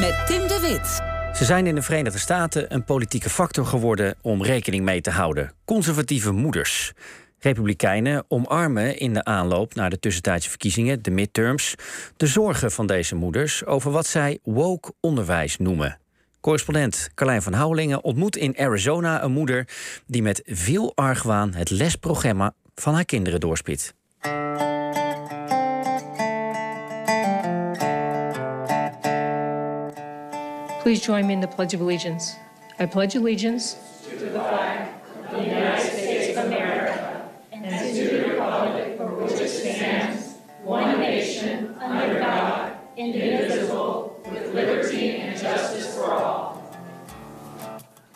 met Tim de Wit. Ze zijn in de Verenigde Staten een politieke factor geworden om rekening mee te houden. Conservatieve moeders. Republikeinen omarmen in de aanloop naar de tussentijdse verkiezingen, de midterms, de zorgen van deze moeders over wat zij woke onderwijs noemen. Correspondent Carlijn van Houwelingen ontmoet in Arizona een moeder die met veel argwaan het lesprogramma van haar kinderen doorspit. Please join me in the Pledge of Allegiance. I pledge allegiance to the flag of the United States of America and to the republic for which it stands, one nation, under God, indivisible, with liberty and justice for all.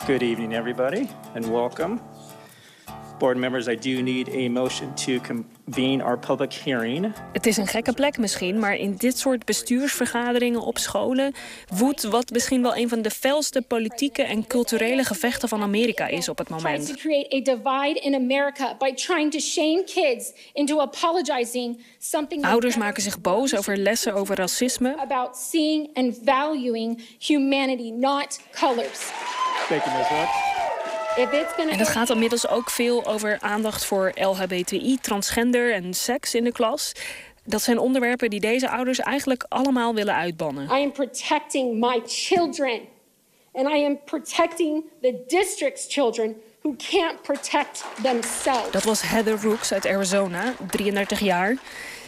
Good evening, everybody, and welcome. Board members, I do need a motion to convene our public hearing. Het is een gekke plek misschien, maar in dit soort bestuursvergaderingen op scholen woedt wat misschien wel een van de felste politieke en culturele gevechten van Amerika is op het moment. to create a divide in America by trying to shame kids into apologizing something Ouders maken zich boos over lessen over racisme. about seeing and valuing humanity, not colors. Thank you, Ms. Wood. If it's going En het gaat inmiddels ook veel over aandacht voor LHBTI, transgender en seks in de klas. Dat zijn onderwerpen die deze ouders eigenlijk allemaal willen uitbannen. I am protecting my children, and I am protecting the district's children who can't protect themselves. Dat was Heather Rooks uit Arizona, 33 jaar.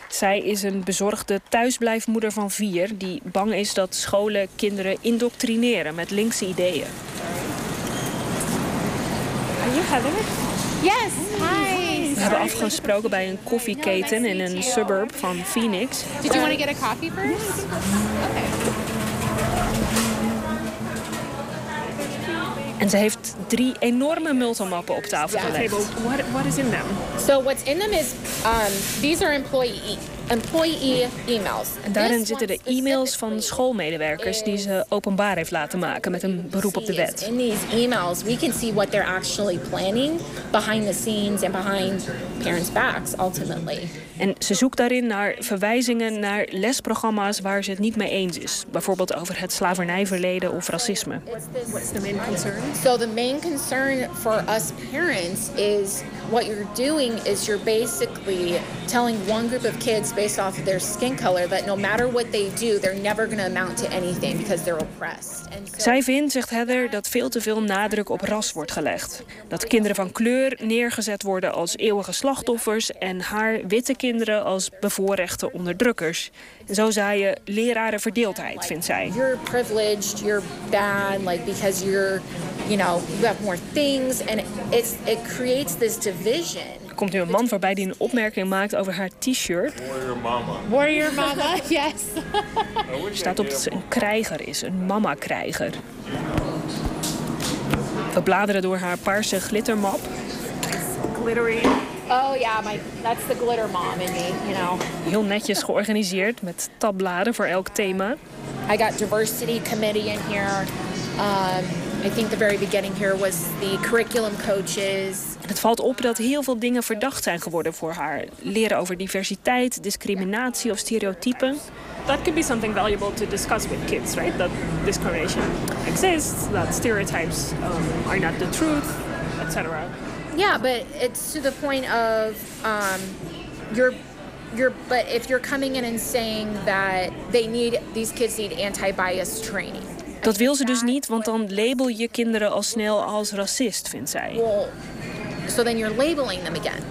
Zij is een bezorgde thuisblijfmoeder van vier die bang is dat scholen kinderen indoctrineren met linkse ideeën. You Heather? Yes, hi. We hebben afgesproken bij een koffieketen in een suburb van Phoenix. Did you want to get a coffee first? En ze heeft drie enorme multimappen op tafel gelegd. What, what is in them? So what's in them is um, these are employee employee emails. En daarin zitten de e-mails van schoolmedewerkers die ze openbaar heeft laten maken met een beroep op de wet. In these emails, we can see what they're actually planning behind the scenes and behind parents' backs ultimately. En ze zoekt daarin naar verwijzingen naar lesprogramma's waar ze het niet mee eens is. Bijvoorbeeld over het slavernijverleden of racisme. What's the main concern? So the main concern for us parents is what you're doing is you're basically telling one group of kids based off of their skin color that no matter what they do, they're never going to amount to anything because they're oppressed. So Zij vindt, zegt Heather, dat veel te veel nadruk op ras wordt gelegd. Dat kinderen van kleur neergezet worden als eeuwige slachtoffers en haar witte kinderen als bevoorrechte onderdrukkers. En zo zaaien leraren verdeeldheid, vindt zij. you're privileged, you're bad, like because you're, you know, you have more things, and it's it creates this division. Er komt nu een man voorbij die een opmerking maakt over haar t-shirt. Warrior mama, yes. Er staat op dat ze een krijger is, een mama-krijger. We bladeren door haar paarse glittermap. Glittery. Oh yeah, my that's the glitter mom in me, you know. Heel netjes georganiseerd met tabbladen voor elk thema. I got diversity committee in here. Um, I think the very beginning here was the curriculum coaches. En het valt op dat heel veel dingen verdacht zijn geworden voor haar. Leren over diversiteit, discriminatie of stereotypen. That could be something valuable to discuss with kids, right? That discrimination exists, that stereotypes um, are not the truth, etc. Yeah, but it's to the point of um, you're you're but if you're coming in and saying that they need these kids need anti-bias training. Dat wil ze dus niet, want dan label je kinderen al snel als racist, vindt zij. Well, so then you're labeling them again.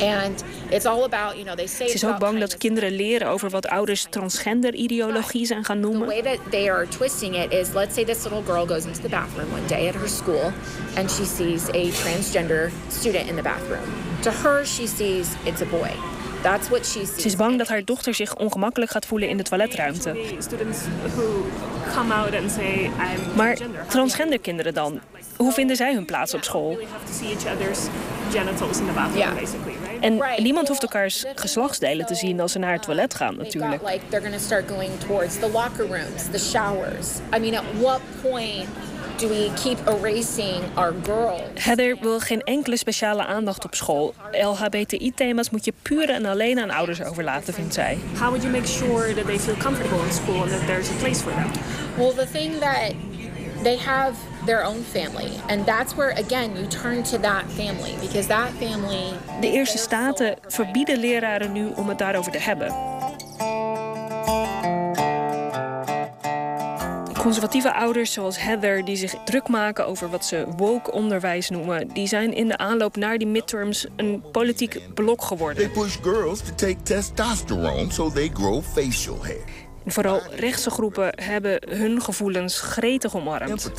And it's all about, you know, they say Ze is ook bang dat kinderen leren over wat ouders transgender-ideologie zijn gaan The noemen. way that they are twisting it is let's say this little girl goes into the bathroom one day at her school and she sees a transgender student in the bathroom. To her, she sees it's a boy. Ze is bang dat haar dochter zich ongemakkelijk gaat voelen in de toiletruimte. Maar transgender. kinderen dan? Hoe vinden zij hun plaats op school? En niemand hoeft elkaars geslachtsdelen te zien als ze naar het toilet gaan natuurlijk. got like they're going to start going towards the locker rooms, the showers. I mean, at what point do we keep erasing our girls? Heather wil geen enkele speciale aandacht op school. LHBTI-thema's moet je puur en alleen aan ouders overlaten, vindt zij. How would you make sure that they feel comfortable in school and that there's a place for them? Well, the thing that they have their own family. And that's where, again, you turn to that family. Because that family. De eerste staten verbieden leraren nu om het daarover te hebben. Conservatieve ouders zoals Heather, die zich druk maken over wat ze woke onderwijs noemen, die zijn in de aanloop naar die midterms een politiek blok geworden. They push girls to take testosterone so they grow facial hair. En vooral rechtse groepen hebben hun gevoelens gretig omarmd.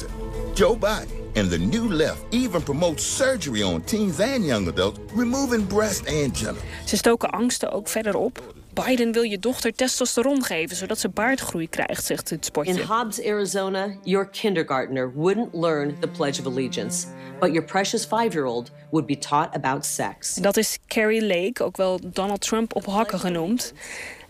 Joe Biden and the new left even promotes surgery on teens and young adults, removing breast and genital. Ze stoken angsten ook verder op. Biden wil je dochter testosteron geven zodat ze baardgroei krijgt, zegt het spotje. In Hobbs, Arizona, your kindergartner wouldn't learn the Pledge of Allegiance, but your precious five-year-old would be taught about sex. Dat is Carrie Lake, ook wel Donald Trump op hakken genoemd.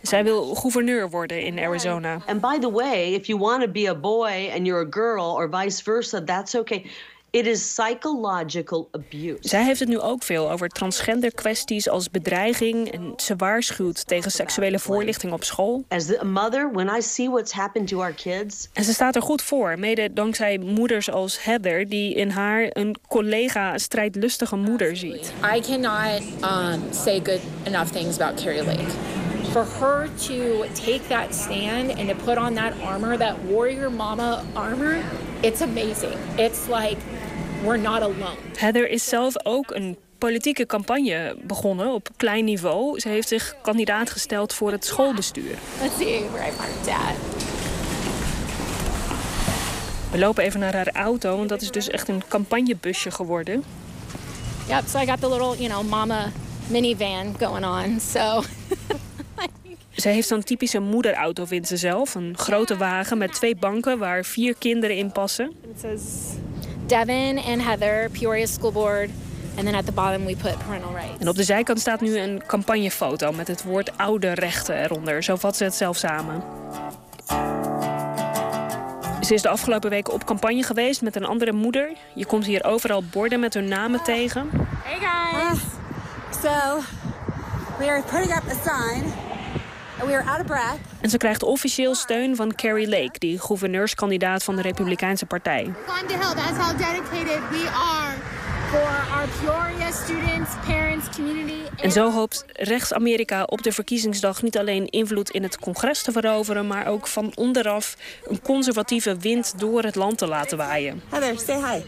Zij wil gouverneur worden in Arizona. And by the way, if you want to be a boy and you're a girl or vice versa, that's okay. It is psychological abuse. Zij heeft het nu ook veel over transgender kwesties als bedreiging en ze waarschuwt tegen seksuele voorlichting op school. As a mother, when I see what's happened to our kids. En ze staat er goed voor, mede dankzij moeders als Heather die in haar een collega strijdlustige moeder ziet. I cannot um, say good enough things about Carrie Lake. For her to take that stand and to put on that armor, that warrior mama armor, it's amazing. It's like we're not alone. Heather is zelf ook een politieke campagne begonnen op klein niveau. Ze heeft zich kandidaat gesteld voor het schoolbestuur. Let's see where I parked at. We lopen even naar haar auto, want dat is dus echt een campagnebusje geworden. Yep, so I got the little, you know, mama minivan going on. So Ze heeft zo'n typische moederauto, vindt ze zelf. Een grote wagen met twee banken waar vier kinderen in passen. It says Devin and Heather, Peoria School Board. And then at the bottom we put parental rights. En op de zijkant staat nu een campagnefoto met het woord oude rechten eronder. Zo vat ze het zelf samen. Ze is de afgelopen weken op campagne geweest met een andere moeder. Je komt hier overal borden met hun namen tegen. Hey guys! so, we are putting up a sign. En ze krijgt officieel steun van Carrie Lake, die gouverneurskandidaat van de Republikeinse Partij. Climb the hill, that's how dedicated we are for our Peoria students, parents, community. En zo hoopt rechts-Amerika op de verkiezingsdag niet alleen invloed in het congres te veroveren, maar ook van onderaf een conservatieve wind door het land te laten waaien. Heather, say hi.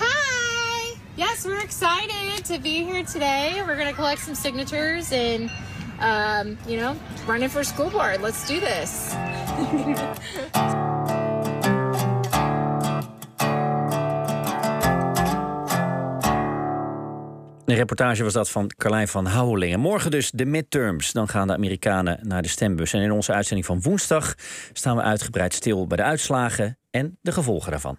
Hi! Yes, we're excited to be here today. We're going to collect some signatures and, um, you know, running for school board. Let's do this. Een reportage was dat van Carlijn van Houwelingen. Morgen dus de midterms. Dan gaan de Amerikanen naar de stembus. En in onze uitzending van woensdag staan we uitgebreid stil bij de uitslagen en de gevolgen daarvan.